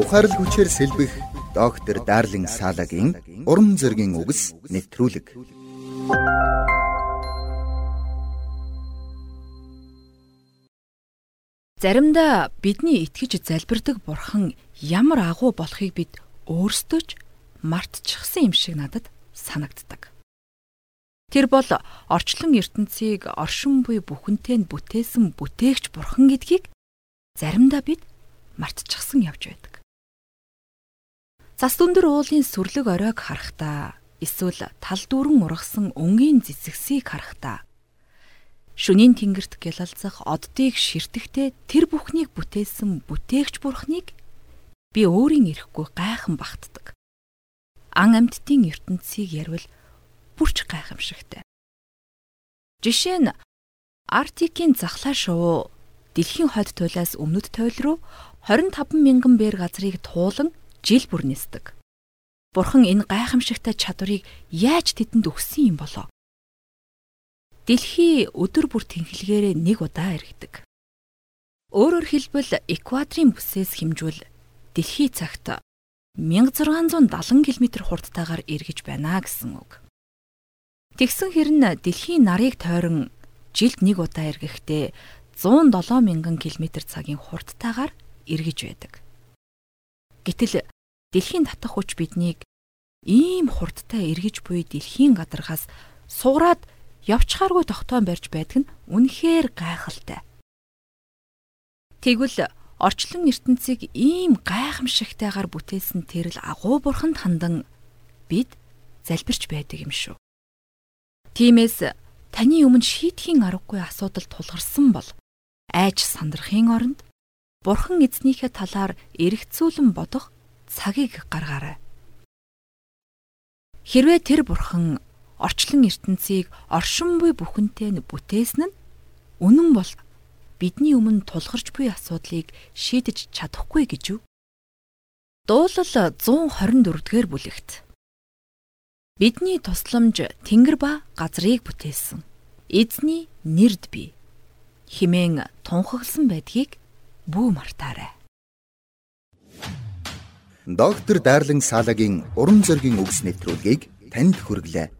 Ухаарл хүчээр сэлбэх доктор Дарлин Салагийн уран зөгийн үгс нэвтрүүлэг. Заримдаа бидний итгэж залбирдаг бурхан ямар агуу болохыг бид өөрсдөө ч мартчихсан юм шиг надад санагддаг. Тэр бол орчлон ертөнцийг оршин буй бүхэнтэй нь бүтээсэн бүтээгч бурхан гэдгийг заримдаа бид мартчихсан явж байдаг. Цас дүндэр уулын сүрлэг оройг харахтаа эсвэл тал дүүрэн ургасан өнгийн зэцгсийг харахтаа шүнийн тэнгэрт гялалзах оддыг ширтэхдээ тэр бүхнийг бүтээсэн бүтээгч бурхныг би өөрийн ирэхгүй гайхан багтдаг. Ан амьтдын ертөнцийг ярил бүрч гайхамшигтай. Жишээ нь Арктикийн захлаа шувуу дэлхийн хойд туйлаас өмнөд туйл руу 25 мянган бээр газрыг туулан жил бүр нисдэг. Бурхан энэ гайхамшигтай чадварыг яаж тэдэнд өгсөн юм болоо? Дэлхий өдөр бүр тэнхлэгээрээ нэг удаа эргэдэг. Өөрөөр хэлбэл экваторын бүсээс хэмжүүл дэлхий цагт 1670 км хурдтайгаар эргэж байна гэсэн үг. Тэгсэн хэрн дэлхийн нарыг тойрон жилд нэг удаа эргэхдээ 107 мянган км цагийн хурдтайгаар эргэж байдаг. Гэтэл дэлхийн татах хүч биднийг ийм хурдтай эргэж буй дэлхийн гадаргаас суураад явчхааргүй тогтоон барьж байдаг нь үнэхээр гайхалтай. Тэгвэл орчлон ертөнцийг ийм гайхамшигтайгаар бүтээсэн тэрл агуу бурханд хандан бид залбирч байдаг юм шүү. Тиймээс таны өмнө шийдэхийн аргагүй асуудал тулгарсан бол айж сандрахын оронд Бурхан эзнийхээ талаар эргцүүлэн бодох цагийг гаргаарай. Хэрвээ тэр бурхан орчлон ертөнцийг оршин буй бүхэнтэй нь бүтээсэн нь үнэн бол бидний өмнө тулгарч буй асуудлыг шийдэж чадахгүй гэж юу? Дуулал 124-р бүлэгт Бидний тусламж тэнгэр ба газрыг бүтээсэн. Эзний нэрд би химэн тунхагласан байдгийг бүү мартаарай. Доктор Дарлин Салагийн уран зөгийн үгс нэвтрүүлгийг танд хүргэлээ.